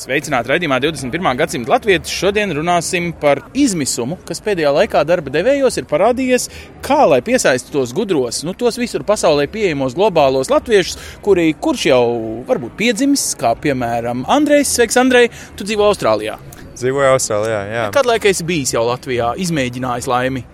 Sveicināti raidījumā 21. gadsimta latvieši. Šodien runāsim par izmisumu, kas pēdējā laikā darba devējos ir parādījies, kā lai piesaistu tos gudros, nu, tos visur pasaulē pieejamos globālos latviešus, kuri kurš jau varbūt piedzimis, kā piemēram Andrejs. Sveiks, Andrej, tu dzīvo Austrālijā. Dzīvoju Austrālijā. Jā, Kad laikā esi bijis jau Latvijā, izmēģinājis laimi?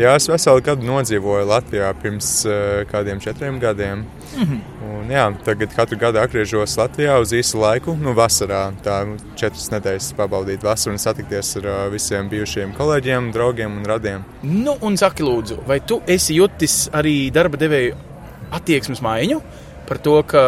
jā es veselu gadu nodzīvoju Latvijā pirms uh, kādiem četriem gadiem. Mhm. Un, jā, tagad katru gadu atgriežos Latvijā uz īsu laiku, nu, vasarā. Tā nu, četras nedēļas pabaudīt vasaru un satikties ar visiem bijušiem kolēģiem, draugiem un radiem. Nu, un saki, lūdzu, vai tu esi jutis arī darba devēju attieksmes maiņu? Par to, ka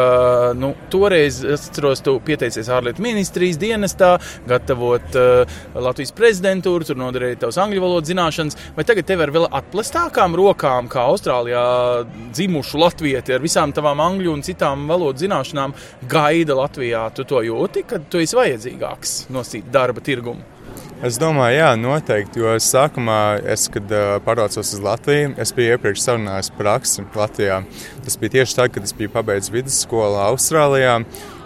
nu, toreiz, atceros, tu pieteicies ārlietu ministrijas dienestā, gatavot uh, Latvijas prezidentūru, tur noderēja tavas angļu valodas zināšanas, vai tagad tev ir vēl atplestākām rokām, kā Austrālijā dzimušu latvieti ar visām tavām angļu un citām valodas zināšanām, gaida Latvijā. Tu to jūti, kad tu esi vajadzīgāks nosīt darba tirgumu. Es domāju, jā, noteikti. Jo sākumā, es, kad uh, pārvācos uz Latviju, es biju iepriekš sarunājis praksi Latvijā. Tas bija tieši tad, kad es biju pabeidzis vidusskolu Austrālijā.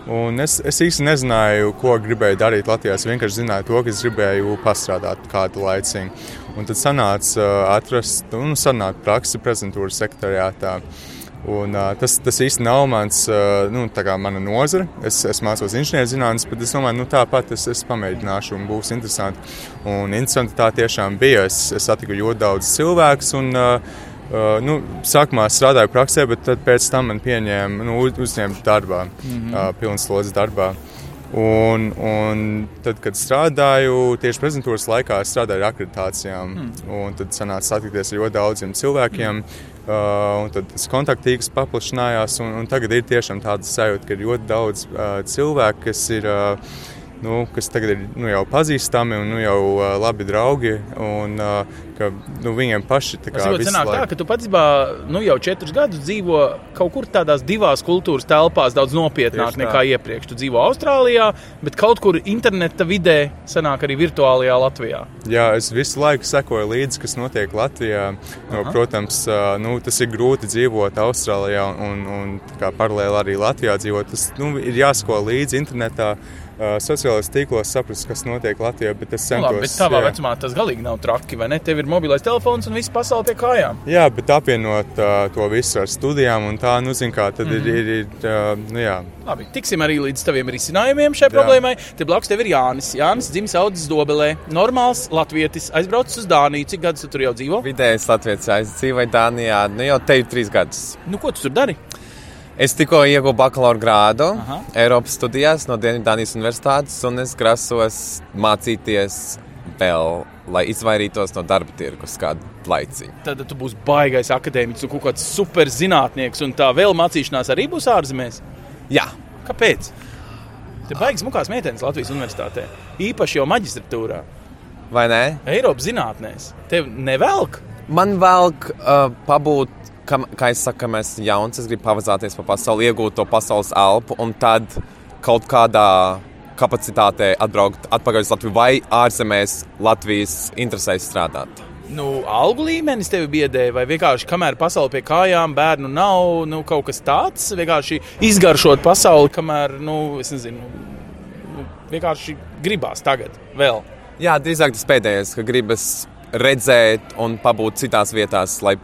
Un es, es īsti nezināju, ko gribēju darīt Latvijā. Es vienkārši zināju to, ka es gribēju pastrādāt kādu laiciņu. Un tad sanāca uh, atrast, nu, sanāca praksi prezentūras sekretariātā. Un, uh, tas, tas īsti nav mans, uh, nu, mana nozare. Es, es mācos inženierzinātnes, bet es domāju, nu, tāpat es, es pamēģināšu un būs interesanti. Un interesanti tā tiešām bija. Es, es satiku ļoti daudz cilvēku. Un, uh, Uh, nu, sākumā strādāju praksē, bet pēc tam man pieņēma, nu, uz, uzņēma darbā, mm -hmm. uh, pilnas slodzes darbā. Un, un tad, kad strādāju tieši prezentūras laikā, es strādāju ar akreditācijām. Mm. Tad sanāca satikties ar ļoti daudziem cilvēkiem. Mm. Uh, un tad tas kontaktīgs paplašinājās. Un, un tagad ir tiešām tāda sajūta, ka ir ļoti daudz uh, cilvēku, kas ir. Uh, nu, kas tagad ir nu, jau pazīstami un nu, jau uh, labi draugi. Un, uh, ka, nu, viņiem paši tā kā Tas sanāk tā, ka tu patiesībā nu, jau četrus gadus dzīvo kaut kur tādās divās kultūras telpās, daudz nopietnāk nekā iepriekš. Tu dzīvo Austrālijā, bet kaut kur interneta vidē sanāk arī virtuālajā Latvijā. Jā, es visu laiku sekoju līdzi, kas notiek Latvijā. No, protams, uh, nu, tas ir grūti dzīvot Austrālijā un, un kā paralēli arī Latvijā dzīvot. Tas nu, ir jāsako līdzi internetā. Sociālajos tīklos saprast, kas notiek Latvijā, bet es Nu, centos. labi, bet tavā jā. vecumā tas galīgi nav traki, vai ne? Tev ir mobilais telefons un viss pasaule pie kājām. Jā, bet apvienot uh, to visu ar studijām, un tā, nu, zin kā, tad mm -hmm. ir, ir, ir uh, nu, jā, Labi, tiksim arī līdz taviem risinājumiem šai Jā. problēmai. Te blakus tev ir Jānis. Jānis dzimis audzis Dobelē. Normāls latvietis, aizbraucis uz Dāniju. Cik gadus tu tur jau dzīvo? Vidējais Latvijas aizdzīvoja Dānijā. Nu, jau te ir trīs gadus. Nu, ko tu tur dari? Es tikko ieguvu bakalaura grādu Aha. Eiropas studijās no Dienvidānijas Universitātes, un es grasos mācīties vēl, lai izvairītos no darba tirgus kādu laiciņu. Tad tu būsi baigais akadēmiķis un kaut kāds superzinātnieks, un tā vēl mācīšanās arī būs ārzemēs. Jā, Kāpēc? Te baigs mukās meitenes Latvijas universitātē. Īpaši jau maģistratūrā, vai ne? Eiropas zinātnēs. Tev nevelk? Man velk uh, pabūt, kam, kā es saku, mēs esam jauns, es gribu pavazāties pa pasauli, iegūt to pasaules elpu, un tad kaut kādā kapacitātē atbraukt atpakaļ uz Latviju vai ārzemēs Latvijas interesēs strādāt. Nu, algu līmenis tevi biedē, vai vienkārši kamēr pasaule pie kājām, bērnu nav, nu, kaut kas tāds, vienkārši izgaršot pasauli, kamēr, nu, es nezinu, nu, vienkārši gribās tagad vēl. Jā, drīzāk tas pēdējais, ka gribas redzēt un pabūt citās vietās, lai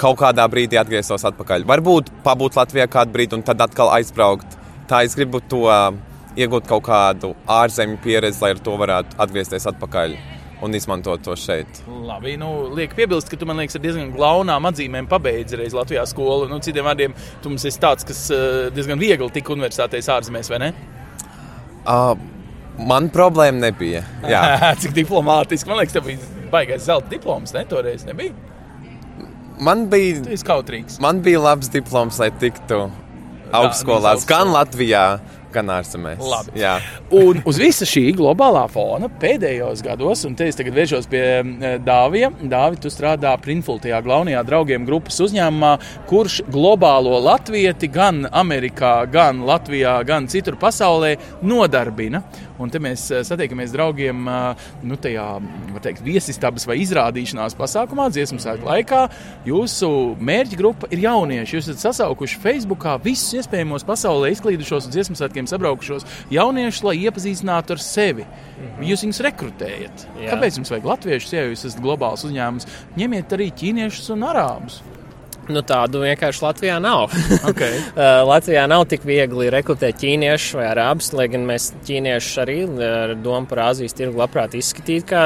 kaut kādā brīdī atgrieztos atpakaļ. Varbūt pabūt Latvijā kādu brīdi un tad atkal aizbraukt. Tā es gribu to uh, iegūt kaut kādu ārzemju pieredzi, lai ar to varētu atgriezties atpakaļ un izmantot to šeit. Labi, nu, liek piebilst, ka tu man liekas, ar diezgan glaunām atzīmēm pabeidzi reiz Latvijā skolu. Nu, citiem vārdiem, tu mums esi tāds, kas eh, diezgan viegli tika universitātēs ārzemēs, vai ne? Uh, man problēma nebija. Jā. Cik diplomātiski. Man liekas, tev bija baigais zelta diploms, ne? Toreiz nebija. Man bija, Tu esi kautrīgs. man bija labs diploms, lai tiktu augstskolās, gan Latvijā, gan ārzemēs. Labi. Jā. Un uz visa šī globālā fona pēdējos gados, un te es tagad vēršos pie Dāvija. Dāvija, tu strādā Printful, tajā galvenajā draugiem grupas uzņēmumā, kurš globālo latvieti gan Amerikā, gan Latvijā, gan citur pasaulē nodarbina. Un te mēs eh, satiekamies draugiem eh, nu, tajā teikt, viesistabas vai izrādīšanās pasākumā, dziesmu svētku laikā. Jūsu mērķa grupa ir jaunieši. Jūs esat sasaukuši Facebookā visus iespējamos pasaulē izklīdušos dziesmu svētkiem sabraukušos jauniešus, lai iepazīstinātu ar sevi. Mhm. Jūs viņus rekrutējat. Jā. Kāpēc jums vajag latviešus, ja jūs esat globāls uzņēmums? Ņemiet arī ķīniešus un arābus. Nu, tādu vienkārši Latvijā nav. Okay. Uh, Latvijā nav tik viegli rekrutēt ķīniešus vai arābus, lai gan mēs ķīniešus arī ar domu par Āzijas tirgu labprāt izskatītu kā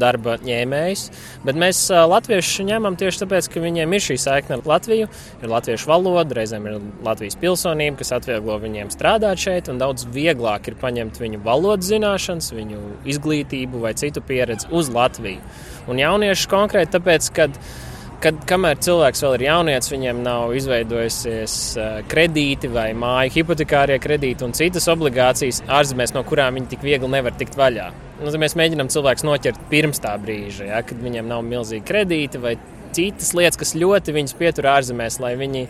darba ņēmējus. Bet mēs uh, latviešus ņemam tieši tāpēc, ka viņiem ir šī saikne ar Latviju, ir latviešu valoda, reizēm ir Latvijas pilsonība, kas atvieglo viņiem strādāt šeit, un daudz vieglāk ir paņemt viņu valodas zināšanas, viņu izglītību vai citu pieredzi uz Latviju. Un jaunieši konkrēti tāpēc, ka kad kamēr cilvēks vēl ir jaunietis, viņiem nav izveidojusies uh, kredīti vai māju hipotekārie kredīti un citas obligācijas ārzemēs, no kurām viņi tik viegli nevar tikt vaļā. Nu, mēs mēģinām cilvēkus noķert pirms tā brīža, ja, kad viņiem nav milzīgi kredīti vai citas lietas, kas ļoti viņus pietur ārzemēs, lai viņi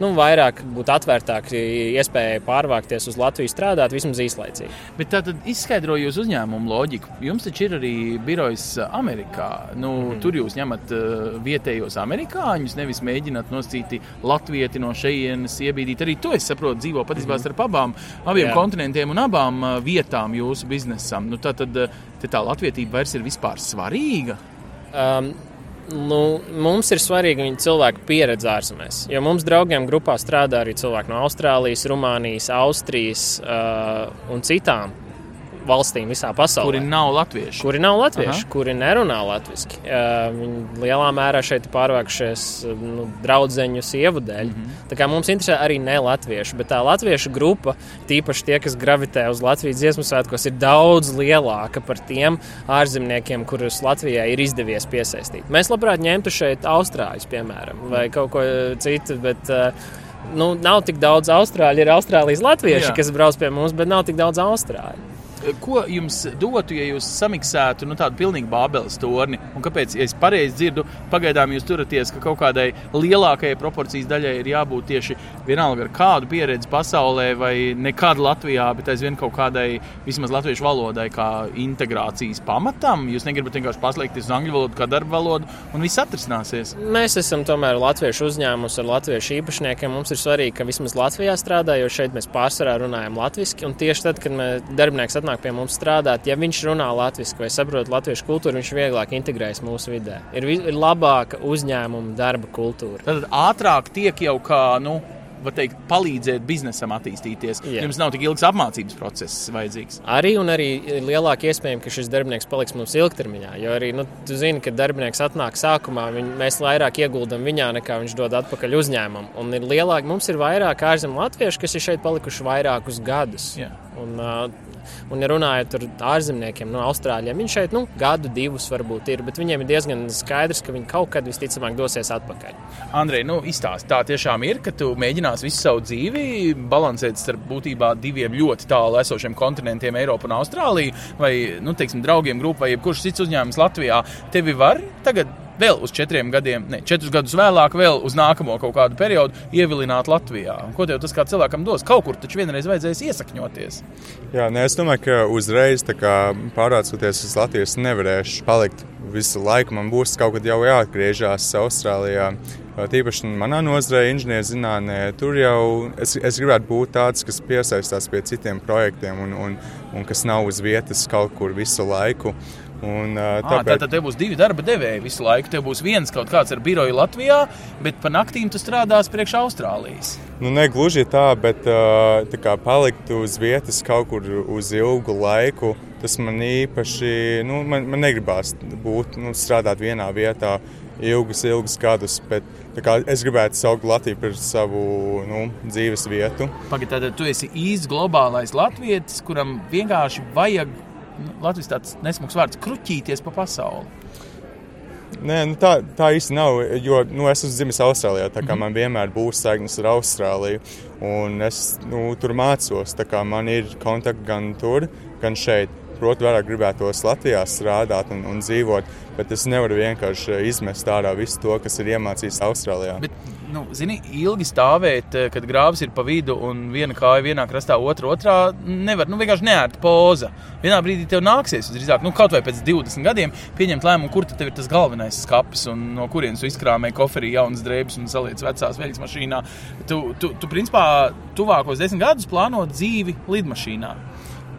nu, vairāk būtu atvērtāki iespējai pārvākties uz Latviju strādāt, vismaz īslaicīgi. Bet tā tad izskaidroju uz uzņēmumu loģiku. Jums taču ir arī birojs Amerikā. Nu, mm. Tur jūs ņemat uh, vietējos amerikāņus, nevis mēģināt noscīt latvieti no šejienes, iebīdīt. Arī to es saprotu, dzīvo patiesībā starp abām, abiem Jā. kontinentiem un abām uh, vietām jūsu biznesam. Nu, tā tad uh, tā latvietība vairs ir vispār svarīga. Um, Nu, mums ir svarīga viņa cilvēku pieredze ārzemēs. Jo mums draugiem grupā strādā arī cilvēki no Austrālijas, Rumānijas, Austrijas uh, un citām valstīm visā pasaulē. Kuri nav latvieši. Kuri nav latvieši, Aha. kuri nerunā latviešu. Viņi lielā mērā šeit ir pārvākušies nu, draugu sievu dēļ. Mm -hmm. Tā kā mums interesē arī ne latvieši, bet tā latviešu grupa, tīpaši tie, kas gravitē uz Latvijas dziesmu svētkos, ir daudz lielāka par tiem ārzemniekiem, kurus Latvijai ir izdevies piesaistīt. Mēs labprāt ņemtu šeit austrāļus, piemēram, vai kaut ko citu. Bet, uh, nu, nav tik daudz austrāļu, ir Austrālijas latvieši, Jā. kas brauc pie mums, bet nav tik daudz austrāļu. Ko jums dotu, ja jūs samiksētu nu, tādu pilnīgi bābeles torni? Un kāpēc, ja es pareizi dzirdu, pagaidām jūs turaties, ka kaut kādai lielākajai proporcijas daļai ir jābūt tieši vienalga ar kādu pieredzi pasaulē, vai nekādu Latvijā, bet aizvien kaut kādai vismaz latviešu valodai, kā integrācijas pamatam. Jūs negribat vienkārši paslēgties uz angļu valodu kā darba valodu, un viss atrisināsies. Mēs esam tomēr latviešu uzņēmums ar latviešu īpašniekiem. Mums ir svarīgi, ka vismaz Latvijā strādājot šeit, mēs pārsvarā runājam latviešu. Un tieši tad, kad darbinieks atnāk pie mums strādāt, ja viņš runā latviešu vai saprot latviešu kultūru, viņš vieglāk integrējas mūsu vidē. Ir, ir labāka uzņēmuma darba kultūra. Tad ātrāk tiek jau kā. Nu teikt, palīdzēt biznesam attīstīties. Jā. Jums nav tik ilgs apmācības process vajadzīgs. Arī un arī lielāka iespēja, ka šis darbinieks paliks mums ilgtermiņā. Jo arī nu, tu zini, ka darbinieks atnāk sākumā, viņ, mēs vairāk ieguldam viņā, nekā viņš dod atpakaļ uzņēmumam. Un ir lielāk, mums ir vairāk ārzemju latviešu, kas ir šeit palikuši vairākus gadus. Jā. Un, uh, Un, ja runājot ar ārzemniekiem, no Austrāļiem, viņi šeit nu, gadu, divus varbūt ir, bet viņiem ir diezgan skaidrs, ka viņi kaut kad visticamāk dosies atpakaļ. Andrej, nu, izstāsti, tā tiešām ir, ka tu mēģinās visu savu dzīvi balansēt starp būtībā diviem ļoti tālu esošiem kontinentiem, Eiropu un Austrāliju, vai, nu, teiksim, draugiem grupā, vai jebkurš cits uzņēmums Latvijā. Tevi var tagad vēl uz četriem gadiem, ne, četrus gadus vēlāk, vēl uz nākamo kaut kādu periodu ievilināt Latvijā. Un ko tas kā cilvēkam dos? Kaut kur taču vienreiz vajadzēs iesakņoties. Jā, ne, es domāju, ka uzreiz pārvācoties uz Latviju, es nevarēšu palikt visu laiku. Man būs kaut kad jau jāatgriežas Austrālijā. Tīpaši manā nozarē, inženierzinātnē, tur jau es, es gribētu būt tāds, kas piesaistās pie citiem projektiem un, un, un kas nav uz vietas kaut kur visu laiku. Uh, Un, tāpēc... Tātad te būs divi darba devēji visu laiku. Te būs viens kaut kāds ar biroju Latvijā, bet pa naktīm tu strādās priekš Austrālijas. Nu, ne gluži tā, bet tā kā palikt uz vietas kaut kur uz ilgu laiku, tas man īpaši nu, man, man negribās būt, nu, strādāt vienā vietā ilgus, ilgus gadus. Bet, es gribētu saukt Latviju par savu nu, dzīves vietu. Pagaidā, tad tu esi īsts globālais latvietis, kuram vienkārši vajag Nu, Latvijas tāds nesmugs vārds - kruķīties pa pasauli. Nē, nu tā, tā īsti nav. Jo nu, es esmu dzimis Austrālijā, tā kā man vienmēr būs saiknes ar Austrāliju. Un es nu, tur mācos. Man ir kontakti gan tur, gan šeit. Protams, vairāk gribētos Latvijā strādāt un, un dzīvot, bet es nevaru vienkārši izmest ārā visu to, kas ir iemācīts Austrālijā. Bet, nu, zini, ilgi stāvēt, eh, kad grāvs ir pa vidu un viena kāja vienā krastā, otra otrā, nevar. Nu, vienkārši neērta poza. Vienā brīdī tev nāksies, drīzāk, nu, kaut vai pēc 20 gadiem, pieņemt lēmumu, kur tev ir tas galvenais skats un no kurienes izkrāmē koferī jaunas drēbes un saliec vecās veļas mašīnā. Tu, tu, tu principā, tuvākos desmit gadus plāno dzīvi lidmašīnā.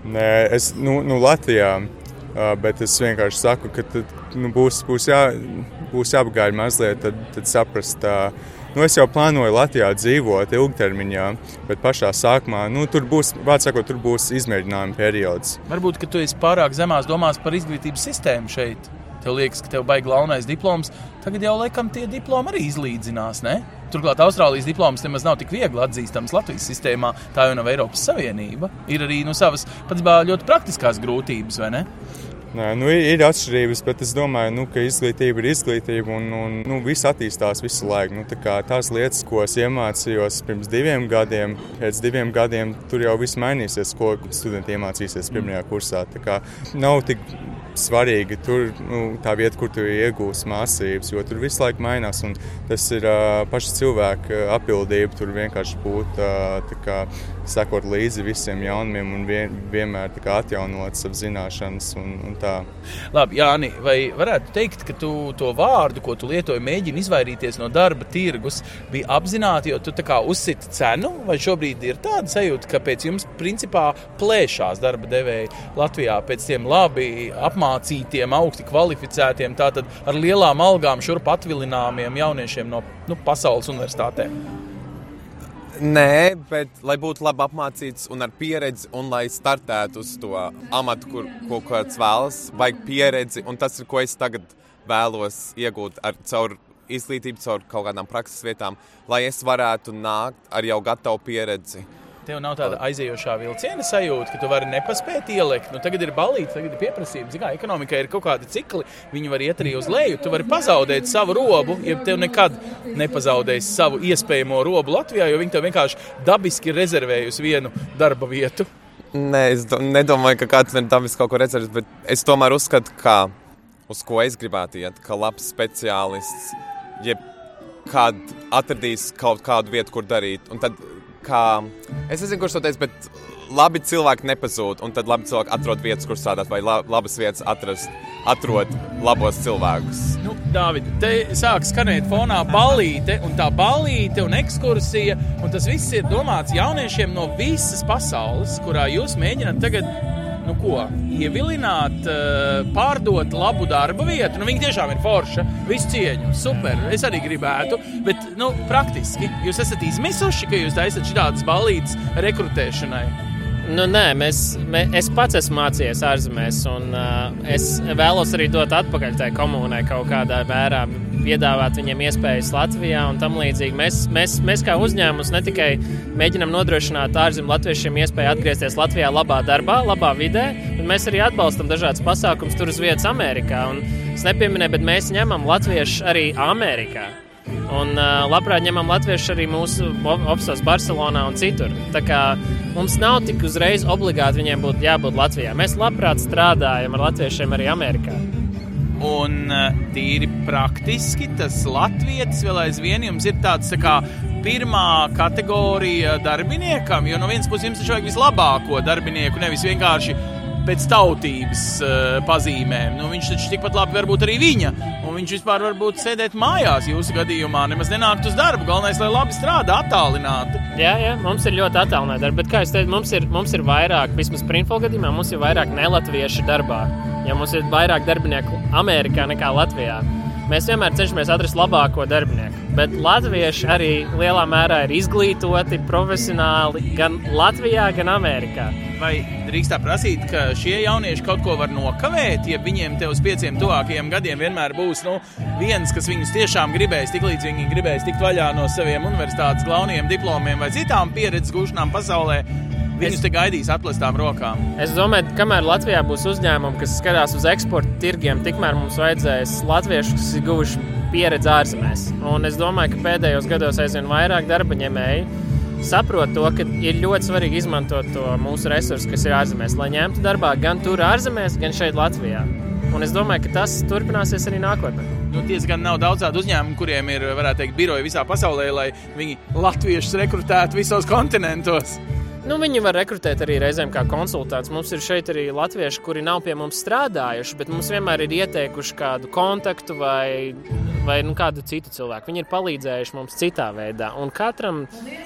Nē, es nu, nu, Latvijā. Bet es vienkārši saku, ka tad, nu, būs, būs, jā, būs jāapgaida mazliet, tad, tad saprast. Uh, Nu, es jau plānoju Latvijā dzīvot ilgtermiņā, bet pašā sākumā nu, tur būs, sakot, tur būs izmēģinājuma periods. Varbūt, ka tu esi pārāk zemās domās par izglītības sistēmu šeit. Tev liekas, ka tev baigi galvenais diploms. Tagad jau laikam tie diplomi arī izlīdzinās. Ne? Turklāt Austrālijas diploms nemaz nav tik viegli atzīstams Latvijas sistēmā. Tā jau nav Eiropas Savienība. Ir arī nu, savas patiesībā ļoti praktiskās grūtības, vai ne? Nē, nu, ir, ir atšķirības, bet es domāju, nu, ka izglītība ir izglītība un, un nu, viss attīstās visu laiku. Nu, tā tās lietas, ko es iemācījos pirms diviem gadiem, pēc diviem gadiem, tur jau viss mainīsies, ko studenti iemācīsies pirmajā kursā. Nav tik svarīgi tur, nu, tā vieta, kur tu iegūsi mācības, jo tur visu laiku mainās. Tas ir uh, paša cilvēka apbildība tur vienkārši būt. Uh, sekot līdzi visiem jaunumiem un vien, vienmēr atjaunot savas zināšanas. Un, un tā. Labi, Jāni, vai varētu teikt, ka tu to vārdu, ko tu lietoji, mēģini izvairīties no darba tirgus, bija apzināti, jo tu uzsiti cenu, vai šobrīd ir tāda sajūta, ka pēc jums principā plēšās darba devēji Latvijā pēc tiem labi apmācītiem, augsti kvalificētiem, tātad ar lielām algām šurp atvilināmiem jauniešiem no nu, pasaules universitātēm? Nē, bet lai būtu labi apmācīts un ar pieredzi, un lai startētu uz to amatu, kur, ko kāds vēlas, vajag pieredzi. Un tas ir, ko es tagad vēlos iegūt ar caur izglītību, caur kaut kādām prakses vietām, lai es varētu nākt ar jau gatavu pieredzi. Tev nav tāda aizejošā vilciena sajūta, ka tu vari nepaspēt ielikt. Nu, tagad ir balīti, tagad ir pieprasījums. Zinām, ekonomikā ir kaut kādi cikli, viņi var iet arī uz leju. Tu vari pazaudēt savu robu, ja tev nekad nepazaudēs savu iespējamo robu Latvijā, jo viņi tev vienkārši dabiski ir rezervējusi vienu darba vietu. Nē, es nedomāju, ka kāds ir dabiski kaut ko redzējis, bet es tomēr uzskatu, ka uz ko es gribētu iet, ka labs speciālists, jeb kad atradīs kaut kādu vietu, kur darīt. Un tad kā es nezinu, kurš to teica, bet labi cilvēki nepazūd, un tad labi cilvēki atrod vietas, kur strādāt, vai labas vietas atrast, atrod labos cilvēkus. Nu, Dāvid, te sāk skanēt fonā balīte, un tā balīte un ekskursija, un tas viss ir domāts jauniešiem no visas pasaules, kurā jūs mēģināt tagad nu, ko, ievilināt, eh, pārdot labu darba vietu. Nu, viņi tiešām ir forša, visu cieņu, super. Es arī gribētu, bet nu, praktiski jūs esat izmisuši, ka jūs taisat šādas balītas rekrutēšanai. Nu, nē, mēs, mē, es pats esmu mācījies ārzemēs, un uh, es vēlos arī dot atpakaļ tai komunai kaut kādā mērā piedāvāt viņiem iespējas Latvijā un tam līdzīgi. Mēs, mēs, mēs kā uzņēmums ne tikai mēģinām nodrošināt ārzemju latviešiem iespēju atgriezties Latvijā labā darbā, labā vidē, bet mēs arī atbalstam dažādas pasākumus tur uz vietas Amerikā. Un es nepieminēju, bet mēs ņemam latviešus arī Amerikā. Un uh, labprāt ņemam latviešu arī mūsu oficiālos Barcelonā un citur. Tā kā mums nav tik uzreiz obligāti viņiem būtu jābūt Latvijā. Mēs labprāt strādājam ar latviešiem arī Amerikā. Un eh, tīri praktiski tas Latvijas vēl aizvien jums ir tāds tā kā pirmā kategorija darbiniekam, jo no vienas puses jums ir vajag vislabāko darbinieku, nevis vienkārši pēc tautības uh, pazīmēm. Nu, viņš taču tikpat labi var būt arī viņa. Un viņš vispār var būt sēdēt mājās jūsu gadījumā, nemaz nenākt uz darbu. Galvenais, lai labi strādā, attālināti. Jā, jā, mums ir ļoti attālināti darbi. Bet, kā jau teicu, mums ir, mums ir vairāk, vismaz Printful gadījumā, mums ir vairāk nelatviešu darbā. Ja mums ir vairāk darbinieku Amerikā nekā Latvijā. Mēs vienmēr cenšamies atrast labāko darbinieku. Bet latvieši arī lielā mērā ir izglītoti, profesionāli gan Latvijā, gan Amerikā. Vai drīkst tā prasīt, ka šie jaunieši kaut ko var nokavēt, ja viņiem te uz pieciem tuvākajiem gadiem vienmēr būs nu, viens, kas viņus tiešām gribēs, tik līdz viņi gribēs tikt vaļā no saviem universitātes galvenajiem diplomiem vai citām pieredzes gūšanām pasaulē? Viņus te gaidīs atklātām rokām. Es domāju, ka kamēr Latvijā būs uzņēmumi, kas skatās uz eksporta tirgiem, tikmēr mums vajadzēs latviešus, kas ir guvuši pieredzi ārzemēs. Un es domāju, ka pēdējos gados aizvien vairāk darba ņēmēji saprot to, ka ir ļoti svarīgi izmantot to mūsu resursu, kas ir ārzemēs, lai ņemtu darbā gan tur ārzemēs, gan šeit Latvijā. Un es domāju, ka tas turpināsies arī nākotnē. Nu, Tiesa gan nav daudz tādu uzņēmumu, kuriem ir, varētu teikt, biroji visā pasaulē, lai viņi latviešus rekrutētu visos kontinentos. Nu, viņi var rekrutēt arī reizēm kā konsultants. Mums ir šeit arī latvieši, kuri nav pie mums strādājuši, bet mums vienmēr ir ieteikuši kādu kontaktu vai, vai nu, kādu citu cilvēku. Viņi ir palīdzējuši mums citā veidā. Un katram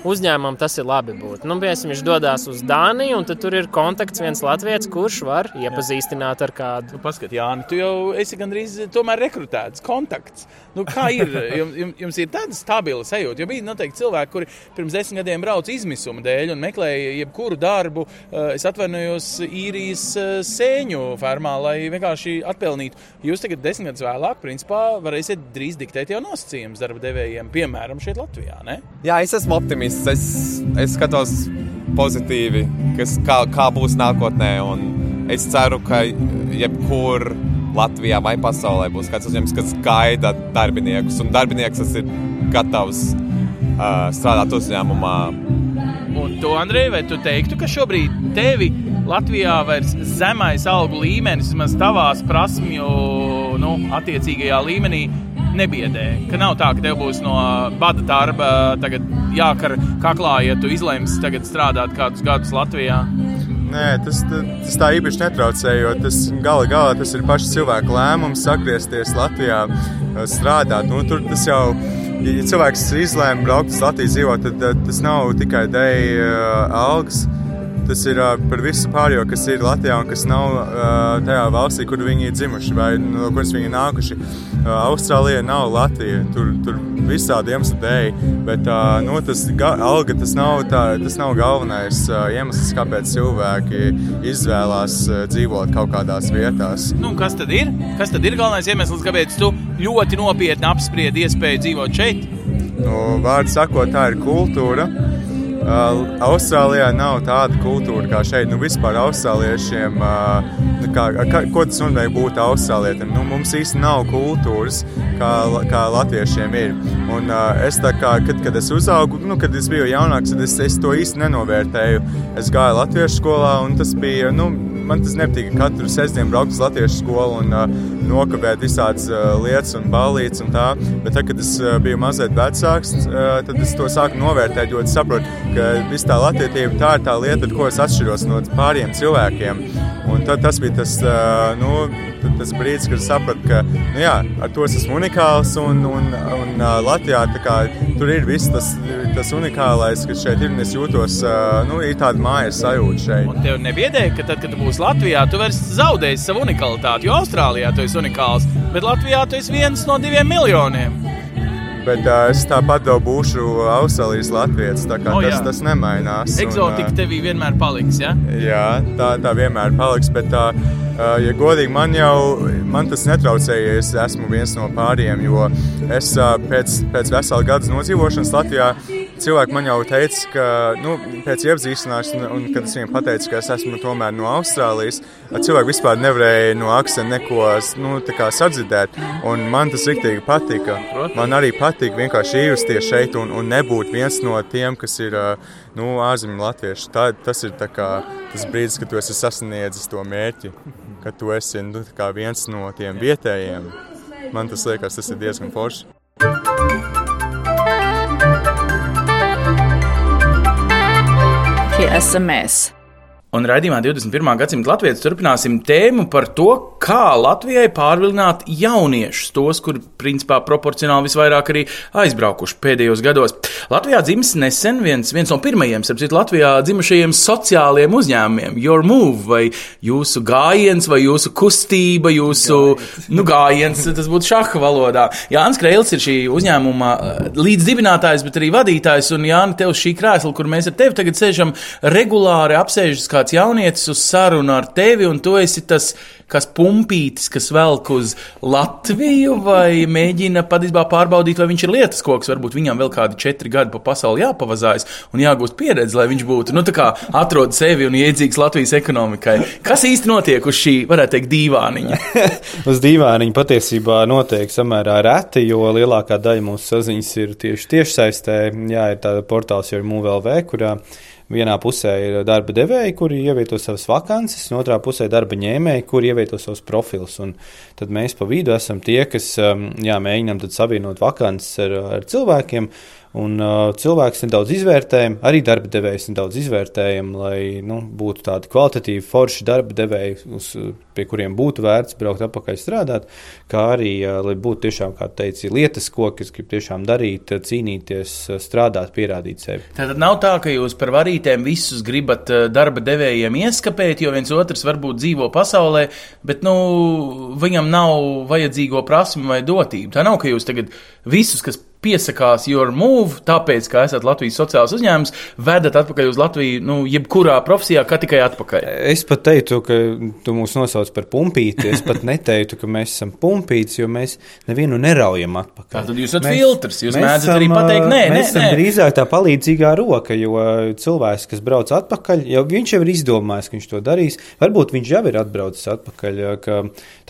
uzņēmumam tas ir labi būt. Nu, piemēram, viņš dodas uz Dāniju, un tur ir kontakts viens latviečs, kurš var iepazīstināt ar kādu. Nu, Paskat, Jāni, tu jau esi gandrīz tomēr rekrutēts, kontakts. Nu, kā ir? Jums, jums- jums ir tāda stabila sajūta, jo bija noteikti cilvēki, kuri pirms desmit gadiem brauca izmisuma dēļ un meklēja jebkuru darbu. Eh, Es atvainojos īrijas eh, sēņu fermā, lai vienkārši atpelnītu. Jūs tagad, desmit gadus vēlāk, principā varēsiet drīz diktēt jau nosacījumus darba devējiem, piemēram, šeit Latvijā. Ne? Jā, es esmu optimists. Es, es skatos pozitīvi, kas, kā, kā būs nākotnē. Es ceru, ka jebkur Latvijā vai pasaulē būs kāds uzņēmums, kas gaida darbiniekus. Un darbinieks tas ir gatavs uh, strādāt uzņēmumā. Un tu, Andrej, vai tu teiktu, ka šobrīd tevi Latvijā vairs zemais algu līmenis, vismaz tavās prasmju nu, attiecīgajā līmenī, nebiedē? Ka nav tā, ka tev būs no bada darba jākar kaklā, ja tu izlemsi tagad strādāt kādus gadus Latvijā. Nē, tas, tas tā īpaši netraucē, jo tas gala galā tas ir paša cilvēka lēmums atgriezties Latvijā, strādāt. Nu, tur tas jau, ja ja cilvēks izlēma braukt uz Latviju dzīvot, tad tas nav tikai dēļ uh, algas. Tas ir uh, par visu pārējo, kas ir Latvijā un kas nav uh, tajā valstī, kur viņi ir dzimuši vai no kuras viņi ir nākuši. Austrālija nav Latvija. Tur, tur visādi iemesli dēļ, bet uh, nu, tas ga, alga tas nav, tā, tas nav galvenais iemesls, kāpēc cilvēki izvēlās dzīvot kaut kādās vietās. Nu, kas tad ir? Kas tad ir galvenais iemesls, kāpēc tu ļoti nopietni apspriedi iespēju dzīvot šeit? Nu, Vārds sakot, tā ir kultūra. Uh, Austrālijā nav tāda kultūra kā šeit. Nu, vispār austrāliešiem, uh, kā, kā, ko tas nozīmē būt austrālietim? Nu, mums īstenībā nav kultūras, kā, kā latviešiem ir. Un, uh, es kā, kad, kad es uzaugu, nu, kad es biju jaunāks, tad es, es to īsti nenovērtēju. Es gāju latviešu skolā, un tas bija. Nu, Man tas nepatīk. Katru sestdienu braukt uz latviešu skolu un uh, nokavēt visādas uh, lietas un ballītes un tā. Bet tad, kad es uh, biju mazliet vecāks, uh, tad es to sāku novērtēt, jo es saprotu, ka viss tā latvietība tā ir tā lieta, ar ko es atšķiros no pārējiem cilvēkiem. Un tad tas bija tas, nu, tas brīdis, kad sapratu, ka nu, jā, ar to es esmu unikāls un, un, un Latvijā kā, tur ir viss tas, tas unikālais, kas šeit ir. Es jūtos, nu, ir tāda mājas sajūta šeit. Un tev nebiedē, ka tad, kad būsi Latvijā, tu vairs zaudēsi savu unikalitāti. Jo Austrālijā tu esi unikāls, bet Latvijā tu esi viens no diviem miljoniem. Bet uh, es tāpat vēl būšu Austrālijas Latvijas. Tā kā oh, jā. tas, tas nemainās. Eksotika tevī vienmēr paliks. Ja? Jā, tā, tā vienmēr paliks. Bet, uh, ja godīgi, man jau man tas netraucēja, ja es esmu viens no pāriem. Jo es uh, pēc, pēc vesela gada nodzīvošanas Latvijā cilvēki man jau teica, ka nu, pēc iepazīšanās, un, un kad es viņiem pateicu, ka es esmu tomēr no Austrālijas, cilvēki vispār nevarēja no akcenta neko nu, sadzirdēt. Un man tas rīktīgi patika. Man arī patīk vienkārši ierasties šeit un, un nebūt viens no tiem, kas ir nu, ārzemju latvieši. Tā, tas ir kā, tas brīdis, kad tu esi sasniedzis to mērķi, ka tu esi nu, viens no tiem vietējiem. Man tas liekas, tas ir diezgan forši. Tie esam mēs. Un raidījumā 21. gadsimta latvijas turpināsim tēmu par to, kā Latvijai pārvilināt jauniešus, tos, kuri principā proporcionāli visvairāk arī aizbraukuši pēdējos gados. Latvijā dzimis nesen viens, viens no pirmajiem, starp citu, Latvijā dzimušajiem sociālajiem uzņēmumiem, Your Move, vai jūsu gājiens, vai jūsu kustība, jūsu gājiens, nu, gājiens tas būtu šaha valodā. Jānis Kreils ir šī uzņēmuma eh, līdzdibinātājs, bet arī vadītājs, un Jāni, tev šī krēsla, kur mēs ar tevi tagad sēžam, regulāri apsēžas kāds jaunietis uz sarunu ar tevi, un tu esi tas, kas pumpītis, kas velk uz Latviju, vai mēģina patiesībā pārbaudīt, vai viņš ir lietas koks. Varbūt viņam vēl kādi četri gadi pa pasauli jāpavazājas un jāgūst pieredze, lai viņš būtu, nu, tā kā atrod sevi un iedzīgs Latvijas ekonomikai. Kas īsti notiek uz šī, varētu teikt, dīvāniņa? uz dīvāniņa patiesībā notiek samērā reti, jo lielākā daļa mūsu saziņas ir tieši tiešsaistē. Jā, ir tāda portāls jau ir MUVLV, kurā vienā pusē ir darba devēji, kuri ievieto savas vakances, un otrā pusē darba ņēmēji, kuri ievieto savus profilus. Un tad mēs pa vidu esam tie, kas um, jā, mēģinām savienot vakances ar, ar cilvēkiem. Un, uh, cilvēks nedaudz izvērtējam, arī darba devējs nedaudz izvērtējam, lai nu, būtu tādi kvalitatīvi, forši darba devēji, uz, pie kuriem būtu vērts braukt atpakaļ strādāt, kā arī, uh, lai būtu tiešām, kā teici, lietas, ko kas grib tiešām darīt, cīnīties, strādāt, pierādīt sevi. Tātad nav tā, ka jūs par varītēm visus gribat uh, darba devējiem ieskapēt, jo viens otrs varbūt dzīvo pasaulē, bet nu, viņam nav vajadzīgo prasmu vai dotību. Tā nav, ka jūs tagad visus, kas piesakās your move, tāpēc, ka esat Latvijas sociāls uzņēmums, vedat atpakaļ uz Latviju, nu, jebkurā profesijā, kā tikai atpakaļ. Es pat teiktu, ka tu mūs nosauc par pumpīti. Es pat neteiktu, ka mēs esam pumpīti, jo mēs nevienu neraujam atpakaļ. Tā tad jūs esat mēs, filtrs, jūs mēdzat arī pateikt, nē, mēs nē, esam nē. drīzāk tā palīdzīgā roka, jo cilvēks, kas brauc atpakaļ, jau viņš jau ir izdomājis, ka viņš to darīs. Varbūt viņš jau ir atbraucis atpakaļ, ka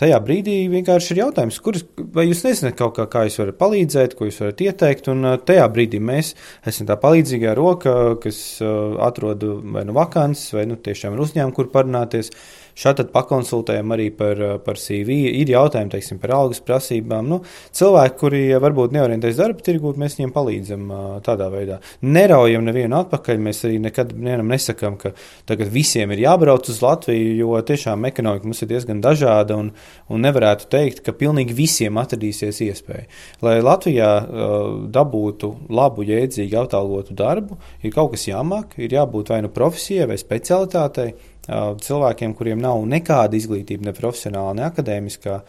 tajā brīdī vienkārši ir jautājums, kurš, vai jūs nezināt kaut kā, kā jūs varat palīdzēt, ko jūs varat varat ieteikt. Un tajā brīdī mēs esam tā palīdzīgā roka, kas atrod vai nu vakances, vai nu tiešām ir uzņēmumi, kur parunāties. Šādi pakonsultējam arī par, par CV. Ir jautājumi teiksim, par algas prasībām. Nu, cilvēki, kuri varbūt neorientējas darba tirgū, mēs viņiem palīdzam tādā veidā. Neraujam nevienu atpakaļ. Mēs arī nekad nesakām, ka tagad visiem ir jābrauc uz Latviju, jo tiešām ekonomika mums ir diezgan dažāda un, un nevarētu teikt, ka pilnīgi visiem atradīsies iespēja. Lai Latvijā uh, dabūtu labu, jēdzīgu, atalgotu darbu, ir kaut kas jāmāk, ir jābūt vai nu profesijai vai specialitātei cilvēkiem, kuriem nav nekāda izglītība, ne profesionāla, ne akadēmiskā,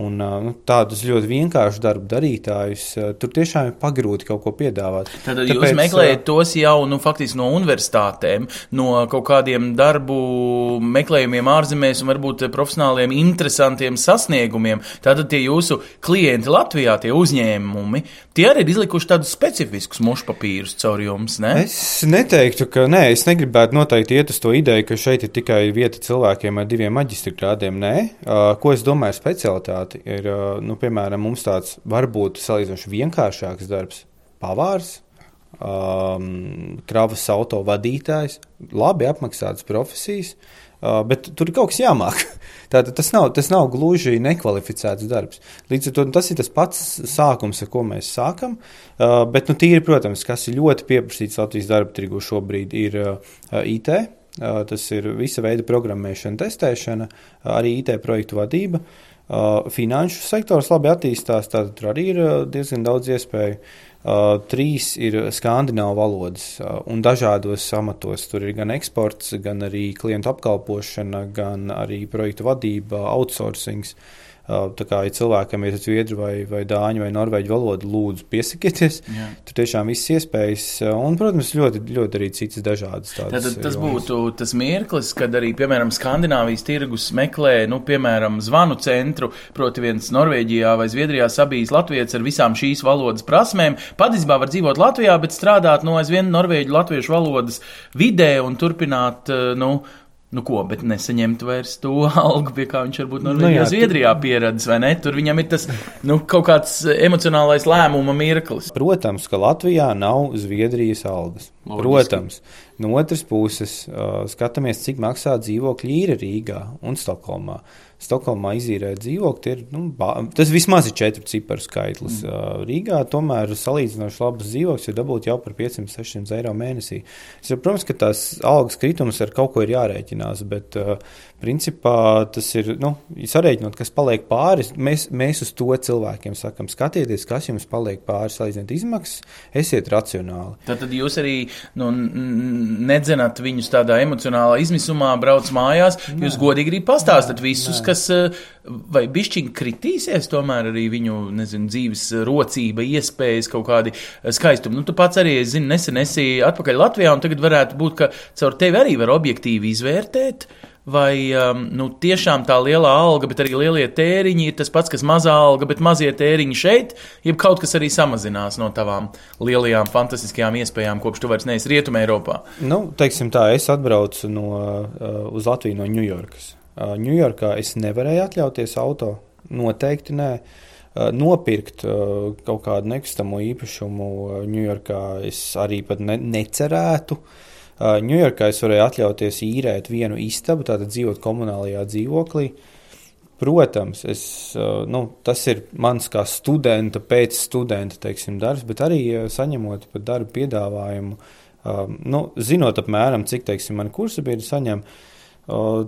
Un, nu, tādus ļoti vienkāršus darbu darītājus tur tiešām ir pagrūti kaut ko piedāvāt. Tad Tāpēc, jūs meklējat tos jau nu, faktiski no universitātēm, no kaut kādiem darbu meklējumiem ārzemēs un varbūt profesionāliem, interesantiem sasniegumiem. Tātad tie jūsu klienti Latvijā, tie uzņēmumi, tie arī ir izlikuši tādus specifiskus mušpapīrus caur jums. Ne? Es neteiktu, ka nē, es negribētu noteikti iet uz to ideju, ka šeit ir tikai vieta cilvēkiem ar diviem maģistra grādiem. Nē, ko es domāju specialitāti? Aktivitāti ir, nu, piemēram, mums tāds varbūt salīdzinoši vienkāršāks darbs - pavārs, um, kravas auto vadītājs, labi apmaksātas profesijas, uh, bet tur ir kaut kas jāmāk. Tātad tas nav, tas nav gluži nekvalificēts darbs. Līdz ar to tas ir tas pats sākums, ar ko mēs sākam. Uh, bet, nu, tīri, protams, kas ir ļoti pieprasīts Latvijas darba tirgu šobrīd, ir uh, IT. Uh, tas ir visa veida programmēšana, testēšana, arī IT projektu vadība. Uh, Uh, finanšu sektors labi attīstās, tad tur arī ir uh, diezgan daudz iespēju. Uh, trīs ir skandināvu valodas uh, un dažādos amatos. Tur ir gan eksports, gan arī klientu apkalpošana, gan arī projektu vadība, outsourcing. Uh, Tā kā ja cilvēkam ir zviedru vai, vai dāņu vai norvēģu valoda, lūdzu, piesakieties. Jā. Tur tiešām viss iespējas, un, protams, ļoti, ļoti arī citas dažādas tādas. Tad tas jomas. būtu tas mirklis, kad arī, piemēram, Skandināvijas tirgus meklē, nu, piemēram, zvanu centru, proti viens Norvēģijā vai Zviedrijā sabijis latviets ar visām šīs valodas prasmēm. Patiesībā var dzīvot Latvijā, bet strādāt no aizvien norvēģu latviešu valodas vidē un turpināt, nu, Nu, ko, bet nesaņemt vairs to algu, pie kā viņš varbūt Norvēģijā, nu, jā, Zviedrijā pieredzējis, vai ne? Tur viņam ir tas nu, kaut kāds emocionālais lēmuma mirklis. Protams, ka Latvijā nav Zviedrijas algas. Loģiski. Protams. No otras puses, uh, skatāmies, cik maksā dzīvokļi īri Rīgā un Stokholmā. Stokholmā izīrēt dzīvokli ir nu, tas vismaz ir četru ciparu skaitlis. Mm. Rīgā tomēr salīdzinoši labs dzīvoklis ir dabūt jau par 500-600 eiro mēnesī. Es, protams, ka tās algas kritums ar kaut ko ir jārēķinās, bet Principā tas ir nu, sareiķinot, kas paliek pāri. Mēs, mēs uz to cilvēkiem sakām, skatieties, kas jums paliek pāri, salīdziniet izmaksas, esiet racionāli. Tad, tad jūs arī nu, nedzenat viņus tādā emocionālā izmisumā, brauc mājās. Nē. Jūs godīgi arī pastāstat visus, Nē. Kas eh, vai bišķiņi kritīsies tomēr arī viņu, nezinu, dzīves rocība, iespējas, kaut kādi skaistumi. Nu, tu pats arī, es zinu, nesen esi atpakaļ Latvijā, un tagad varētu būt, ka caur tevi arī var objektīvi izvērtēt. Vai um, nu, tiešām tā lielā alga, bet arī lielie tēriņi ir tas pats, kas mazā alga, bet mazie tēriņi šeit, jeb kaut kas arī samazinās no tavām lielajām, fantastiskajām iespējām, kopš tu vairs neesi Rietumē, Eiropā? Nu, teiksim tā, es atbraucu no, uh, uz Latviju no Ņujorkas. Ņujorkā uh, es nevarēju atļauties auto, noteikti nē. Uh, nopirkt uh, kaut kādu nekustamo īpašumu Ņujorkā es arī ne, necerētu. Uh, Ņujorkā es varēju atļauties īrēt vienu istabu, tātad dzīvot komunālajā dzīvoklī. Protams, es, nu, tas ir mans kā studenta, pēc studenta teiksim, darbs, bet arī saņemot darbu piedāvājumu, nu, zinot apmēram, cik teiksim, mani kursa biedri saņem,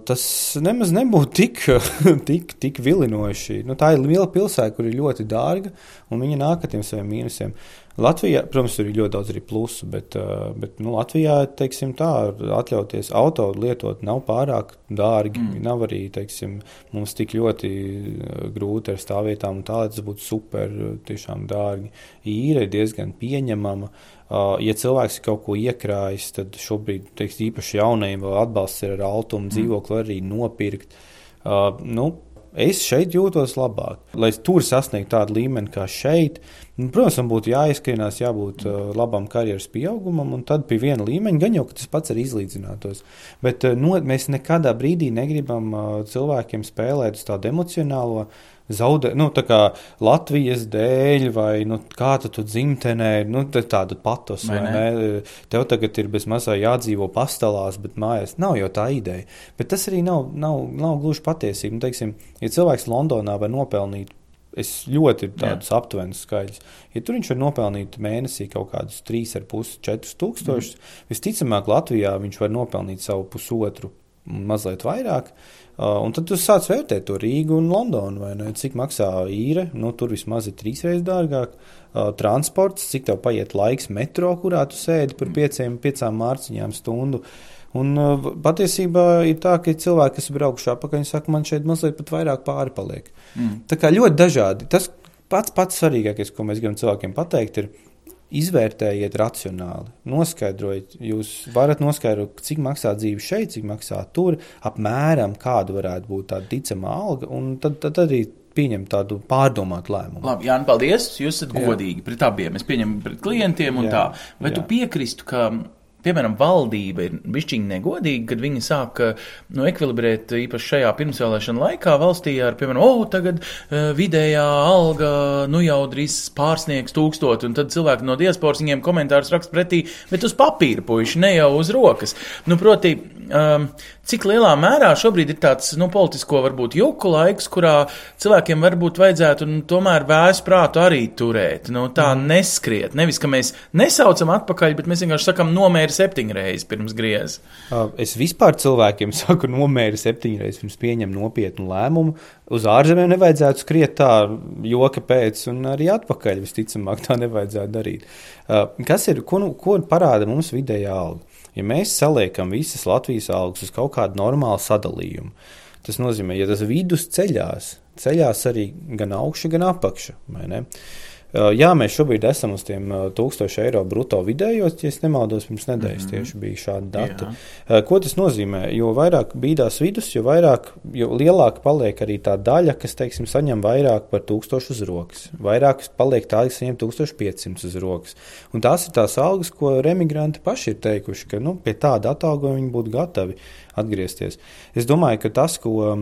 tas nemaz nebūtu tik, tik, tik vilinoši. Nu, tā ir liela pilsēta, kur ir ļoti dārga, un viņi nāk ar tiem saviem mīnusiem. Latvijā, protams, tur ir ļoti daudz arī plusu, bet, eh, bet nu, Latvijā, teiksim, tā, atļauties auto lietot nav pārāk dārgi. Mm. Nav arī, teiksim, mums tik ļoti eh, grūti ar stāvvietām, un tā, tas būtu super, tiešām dārgi. Īra ir diezgan pieņemama. Ja cilvēks ir kaut ko iekrājis, tad šobrīd, teiksim, īpaši jaunajiem vēl atbalsts ir ar altumu mm. dzīvokli arī nopirkt. Uh, nu, es šeit jūtos labāk. Lai tur sasniegtu tādu līmeni kā šeit, Nu, protams, man būtu jāizskrienās, jābūt uh, labam karjeras pieaugumam, un tad pie viena līmeņa gan jau tas pats arī izlīdzinātos. Bet uh, no, mēs nekādā brīdī negribam uh, cilvēkiem spēlēt uz tādu emocionālo zaudē, nu, tā kā Latvijas dēļ, vai nu, kā tu, dzimtenē, nu, tādu patos, vai, vai ne? ne? Tev tagad ir bez mazā jādzīvo pastāvās, bet mājās nav jau tā ideja. Bet tas arī nav, nav, nav gluži patiesība. Nu, teiksim, ja cilvēks Londonā var nopelnīt Es ļoti tādus Jā. aptuvenus skaļus. Ja tur viņš var nopelnīt mēnesī kaut kādus 3,5, 4 tūkstošus, mm. visticamāk, Latvijā viņš var nopelnīt savu pusotru, mazliet vairāk. Uh, un tad tu sāc vērtēt to Rīgu un Londonu, vai ne? Cik maksā īre? Nu, tur vismaz ir trīs reizes dārgāk. Uh, transports, cik tev paiet laiks metro, kurā tu sēdi par pieciem, piecām mārciņām stundu. Uh, Un uh, patiesībā ir tā, ka cilvēki, kas ir braukuši apakaļ, saka, man šeit mazliet pat vairāk pāri paliek. Mm. Tā kā ļoti dažādi. Tas pats pats svarīgākais, ko mēs gribam cilvēkiem pateikt, ir izvērtējiet racionāli, noskaidrojiet, jūs varat noskaidrot, cik maksā dzīve šeit, cik maksā tur, apmēram kāda varētu būt tāda ticama alga, un tad, tad arī pieņemt tādu pārdomātu lēmumu. Labi, Jānis, paldies. Jūs esat Jā. godīgi pret abiem. Es pieņemu pret klientiem un Jā. tā. Vai Jā. tu piekristu, ka piemēram, valdība ir bišķiņa negodīga, kad viņi sāk nu, ekvilibrēt īpaši šajā pirmsvēlēšana laikā valstī ar, piemēram, o, tagad uh, vidējā alga nu jau drīz pārsniegs tūkstotu, un tad cilvēki no diasporas viņiem komentārus raksta pretī, bet uz papīra puiši, ne jau uz rokas. Nu, proti, um, cik lielā mērā šobrīd ir tāds nu, politisko varbūt juku laiks, kurā cilvēkiem varbūt vajadzētu nu, tomēr vēs prātu arī turēt, nu, tā mm. neskriet. Nevis, ka mēs nesaucam atpakaļ, bet mēs vienkārši sakam nomēri septiņreiz pirms griez. Es vispār cilvēkiem saku nomēri septiņreiz pirms pieņem nopietnu lēmumu. Uz ārzemēm nevajadzētu skriet tā joka pēc, un arī atpakaļ visticamāk tā nevajadzētu darīt. Kas ir, ko, nu, ko parāda mums vidējā alga? Ja mēs saliekam visas Latvijas algas uz kaut kādu normālu sadalījumu, tas nozīmē, ja tas vidus ceļās, ceļās arī gan augša, gan apakša. Jā, mēs šobrīd esam uz tiem 1000 eiro brutto vidējos, ja nemaldos, pirms nedēļas mm -hmm. tieši bija šādi dati. Jā. Ko tas nozīmē? Jo vairāk bīdās vidus, jo, vairāk, jo lielāka paliek arī tā daļa, kas, teiksim, saņem vairāk par 1000 uz rokas. Vairāk paliek tā, kas saņem 1500 uz rokas. Un tās ir tās algas, ko remigranti paši ir teikuši, ka nu, pie tāda atalgojuma viņi būtu gatavi atgriezties. Es domāju, ka tas, ko,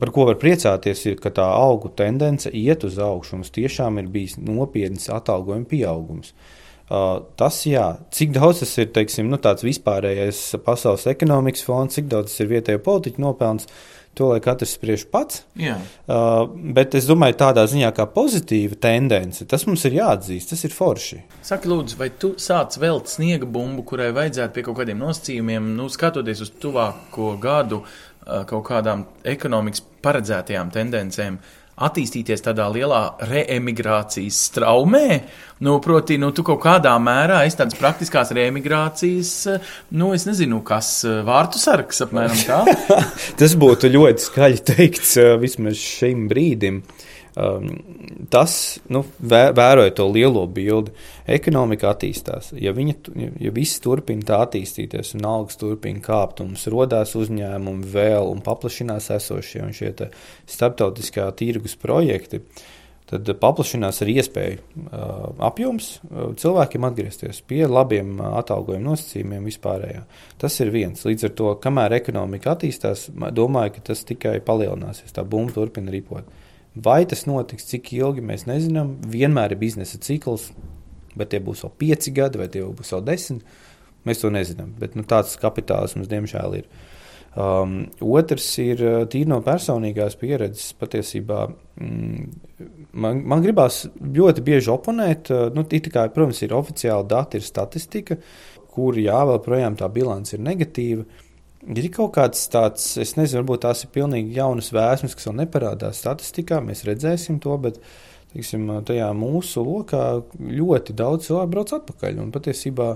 par ko var priecāties, ir, ka tā augu tendence iet uz augšu. Mums tiešām ir bijis nopietns atalgojuma pieaugums. Uh, tas, jā, cik daudz tas ir teiksim, nu, tāds vispārējais pasaules ekonomikas fonds, cik daudz tas ir vietējo politiķu nopelns, uh, To lai katrs spriež pats. Jā. Uh, bet es domāju, tādā ziņā, kā pozitīva tendence, tas mums ir jāatzīst, tas ir forši. Saki, lūdzu, vai tu sāc velt sniega bumbu, kurai vajadzētu pie kaut kādiem nosacījumiem, nu, skatoties uz tuvāko gadu, uh, kaut kādām ekonomikas paredzētajām tendencēm, attīstīties tādā lielā reemigrācijas straumē. Nu, proti, nu, tu kaut kādā mērā esi tāds praktiskās reemigrācijas, nu, es nezinu, kas vārtu sargs apmēram tā. Tas būtu ļoti skaļi teikts vismaz šim brīdim. Um, tas, nu, vē, vēroja to lielo bildi. Ekonomika attīstās. Ja, viņa, ja viss turpina tā attīstīties, un algas turpina kāpt, un mums radās uzņēmumi vēl un paplašinās esošie un šie starptautiskā tirgus projekti, tad paplašinās ar iespēju uh, apjoms uh, cilvēkiem atgriezties pie labiem uh, atalgojuma nosacījumiem vispārējā. Tas ir viens. Līdz ar to, kamēr ekonomika attīstās, domāju, ka tas tikai palielināsies. Tā bumba turpina ripot. Vai tas notiks, cik ilgi mēs nezinām. Vienmēr ir biznesa cikls, bet tie būs vēl pieci gadi, vai tie būs vēl desmit. Mēs to nezinām. Bet nu, tāds kapitālisms, diemžēl, ir. Um, otrs ir uh, tīri no personīgās pieredzes. Patiesībā mm, man, man gribās ļoti bieži oponēt. Uh, nu, kā, protams, ir oficiāli dati, ir statistika, kur jā, vēl projām tā bilance ir negatīva. Ir kaut kāds tāds, es nezinu, varbūt tās ir pilnīgi jaunas vēsmas, kas vēl neparādās statistikā. Mēs redzēsim to, bet teiksim, tajā mūsu lokā ļoti daudz cilvēku brauc atpakaļ. Un patiesībā,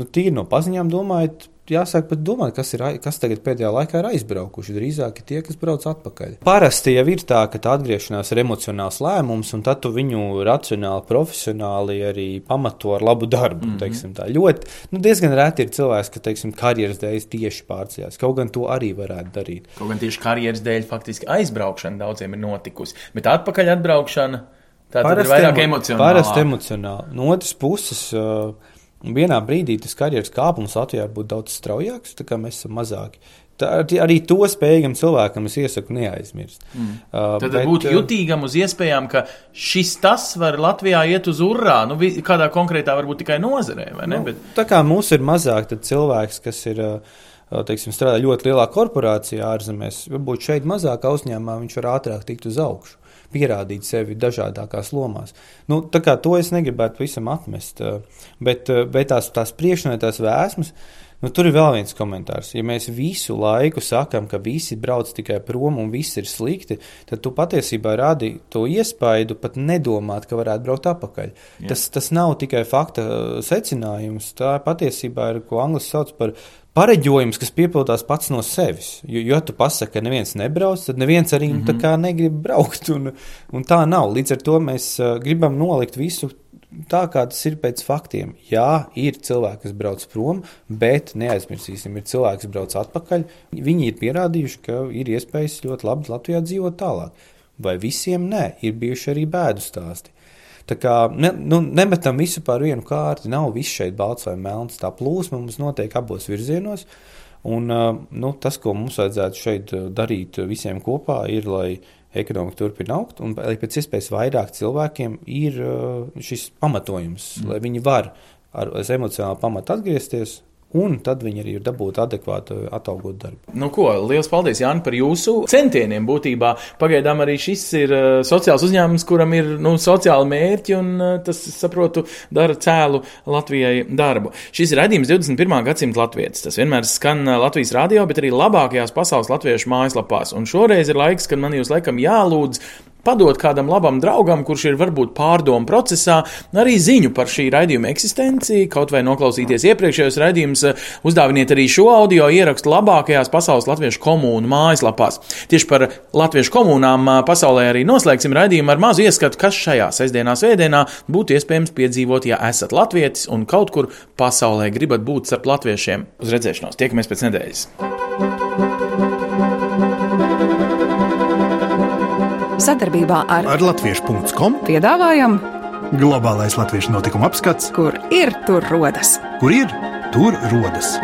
nu, tīri no paziņām domājot, jāsāk pat domāt, kas, ir, kas tagad pēdējā laikā ir aizbraukuši. Drīzāk ir tie, kas brauc atpakaļ. Parasti jau ir tā, ka tā atgriešanās ir emocionāls lēmums, un tad tu viņu racionāli, profesionāli arī pamato ar labu darbu. Mm -hmm. Ļoti, nu, diezgan reti ir cilvēks, ka teiksim, karjeras dēļ tieši pārcēlās. Kaut gan to arī varētu darīt. Kaut gan tieši karjeras dēļ faktiski aizbraukšana daudziem ir notikusi, bet atpakaļ atbraukšana. Tā ir vairāk emocionāla. Parasti emocionāli. No otras puses, uh, Un vienā brīdī tas karjeras kāpums Latvijā būtu daudz straujāks, tā kā mēs esam mazāki. Tā, arī to spējīgam cilvēkam es iesaku neaizmirst. Mm. Uh, Tad bet, būt uh, jutīgam uz iespējām, ka šis tas var Latvijā iet uz urā, nu, kādā konkrētā varbūt tikai nozarē? Nu, bet... Tā kā mums ir mazāk, tad cilvēks, kas ir. Uh, teiksim, strādā ļoti lielā korporācijā ārzemēs, varbūt šeit mazākā uzņēmumā viņš var ātrāk tikt uz augšu pierādīt sevi dažādākās lomās. Nu, to es negribētu visam atmest, eh, bet, eh, bet tās, tās priekšnotās vēsmas. Nu, tur ir vēl viens komentārs. Ja mēs visu laiku sakām, ka visi brauc tikai prom un viss ir slikti, tad tu patiesībā radi to iespaidu pat nedomāt, ka varētu braukt atpakaļ. Jā. Tas, tas nav tikai fakta eh, secinājums. Tā patiesībā ir, ko angļuiski sauc par pareģojums, kas piepildās pats no sevis. Jo, jo tu pasaki, ka neviens nebrauc, tad neviens arī mm -hmm. negrib braukt. Un, un tā nav. Līdz ar to mēs uh, gribam nolikt visu. Tā kā tas ir pēc faktiem. Jā, ir cilvēki, kas brauc prom, bet neaizmirsīsim, ir cilvēki, kas brauc atpakaļ. Viņi ir pierādījuši, ka ir iespējas ļoti labi Latvijā dzīvot tālāk. Vai visiem nē, ir bijuši arī bēdu stāsti. Tā kā ne, nu, nemetam visu par vienu kārti, nav viss šeit balts vai melns. Tā plūsma mums notiek abos virzienos. Un, nu, tas, ko mums vajadzētu šeit darīt visiem kopā, ir, lai ekonomika turpina augt un lai pēc iespējas vairāk cilvēkiem ir šis pamatojums, mm. lai viņi var ar emocionālu pamatu atgriezties Un tad viņi arī ir dabūti adekvātu atalgotu darbu. Nu, ko, liels paldies, Jānis, par jūsu centieniem. Būtībā pagaidām arī šis ir uh, sociāls uzņēmums, kuram ir nu, sociāli mērķi, un uh, tas, saprotu, dara cēlu Latvijai darbu. Šis ir redzījums 21. gadsimta latvijas. Tas vienmēr skan Latvijas radio, bet arī labākajās pasaules latviešu mājaslapās. Un šoreiz ir laiks, kad man jūs laikam jālūdz padot kādam labam draugam, kurš ir varbūt pārdomu procesā, arī ziņu par šī raidījuma eksistenci, kaut vai noklausīties iepriekšējos raidījumus, uzdāviniet arī šo audio ierakstu labākajās pasaules latviešu komūnu mājaslapās. Tieši par latviešu komūnām pasaulē arī noslēgsim raidījumu ar mazu ieskatu, kas šajā sestdienā, svētdienā būtu iespējams piedzīvot, ja esat latvietis un kaut kur pasaulē gribat būt starp latviešiem. Uz redzēšanos, tiekamies pēc nedēļas! Sadarbībā ar, ar Latviešu.com piedāvājam globālais latviešu notikuma apskats, kur ir tur rodas. Kur ir tur rodas?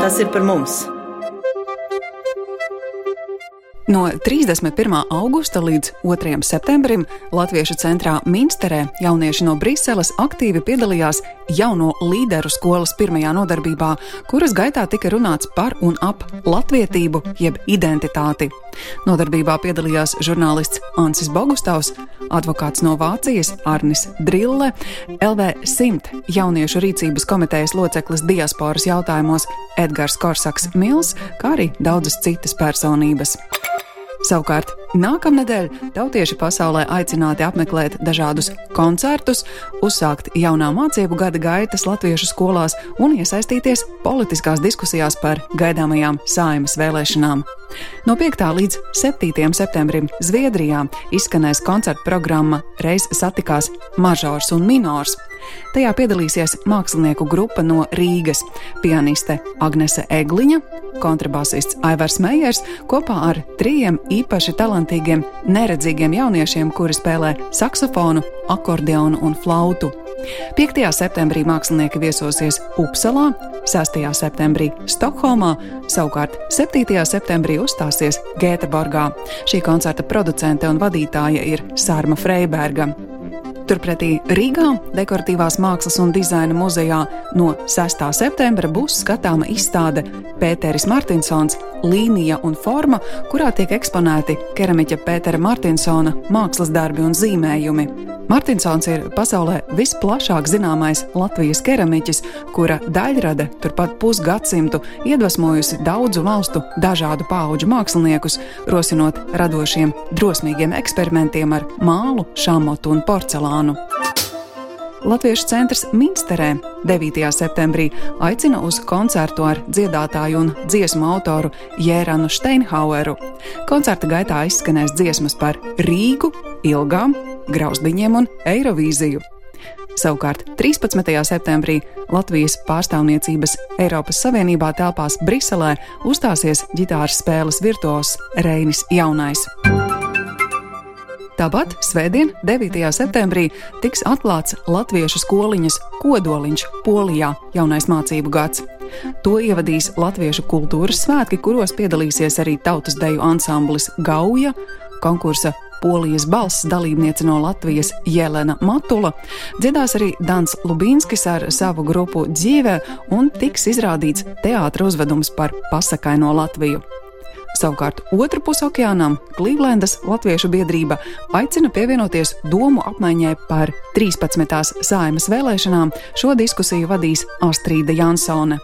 Tas ir par mums! No 31. augusta līdz 2. septembrim Latviešu centrā Minsterē jaunieši no Briseles aktīvi piedalījās jauno līderu skolas pirmajā nodarbībā, kuras gaitā tika runāts par un ap latvietību jeb identitāti. Nodarbībā piedalījās žurnālists Ansis Bogustavs, advokāts no Vācijas Arnis Drille, LV100 jauniešu rīcības komitejas loceklis diasporas jautājumos Edgars Korsaks Mils, kā arī daudzas citas personības. Savukārt Nākamnedēļ tautieši pasaulē aicināti apmeklēt dažādus koncertus, uzsākt jaunā mācību gada gaitas latviešu skolās un iesaistīties politiskās diskusijās par gaidāmajām saimas vēlēšanām. No 5. līdz 7. septembrim Zviedrijā izskanēs koncerta programma Reiz satikās mažors un minors. Tajā piedalīsies mākslinieku grupa no Rīgas - pianiste Agnese Egliņa, kontrabasists Aivars Meijers kopā ar trījiem īpaši talantīgiem, neredzīgiem jauniešiem, kuri spēlē saksofonu, akordeonu un flautu. 5. septembrī mākslinieki viesosies Upsalā, 6. septembrī Stokholmā, savukārt 7. septembrī uzstāsies Gēteborgā. Šī koncerta producente un vadītāja ir Sārma Freiberga. Turpretī Rīgā, Dekoratīvās mākslas un dizaina muzejā no 6. septembra būs skatāma izstāde Pēteris Martinsons līnija un forma, kurā tiek eksponēti keramiķa Pētera Martinsona mākslas darbi un zīmējumi. Martinsons ir pasaulē visplašāk zināmais Latvijas keramiķis, kura daļrade turpat pusgadsimtu iedvesmojusi daudzu valstu dažādu pauģu māksliniekus, rosinot radošiem, drosmīgiem eksperimentiem ar mālu, šāmotu un porcelānu. Latviešu centrs Minsterē 9. septembrī aicina uz koncertu ar dziedātāju un dziesmu autoru Jēranu Steinhaueru. Koncerta gaitā izskanēs dziesmas par Rīgu, ilgām, grauzdiņiem un Eirovīziju. Savukārt 13. septembrī Latvijas pārstāvniecības Eiropas Savienībā telpās Briselē uzstāsies ģitāras spēles virtuos Reinis Jaunais. Tāpat Svētdien, 9. septembrī, tiks atklāts Latviešu skoliņas kodoliņš Polijā jaunais mācību gads. To ievadīs Latviešu kultūras svētki, kuros piedalīsies arī tautas deju ansamblis Gauja, konkursa Polijas balss dalībniece no Latvijas Jelena Matula, dziedās arī Dans Lubīnskis ar savu grupu Dzīve un tiks izrādīts teātros uzvedums par pasakaino Latviju. Savukārt otru pusi okeānam Klīvlendas Latviešu biedrība aicina pievienoties domu apmaiņai par 13. saimas vēlēšanām. Šo diskusiju vadīs Astrīda Jansone.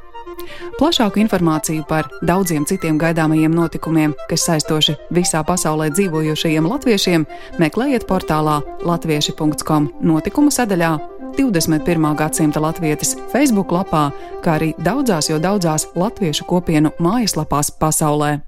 Plašāku informāciju par daudziem citiem gaidāmajiem notikumiem, kas saistoši visā pasaulē dzīvojošajiem latviešiem, meklējiet portālā latvieši.com notikumu sadaļā 21. gadsimta latvietis Facebook lapā, kā arī daudzās jo daudzās latviešu kopienu mājaslapās pasaulē.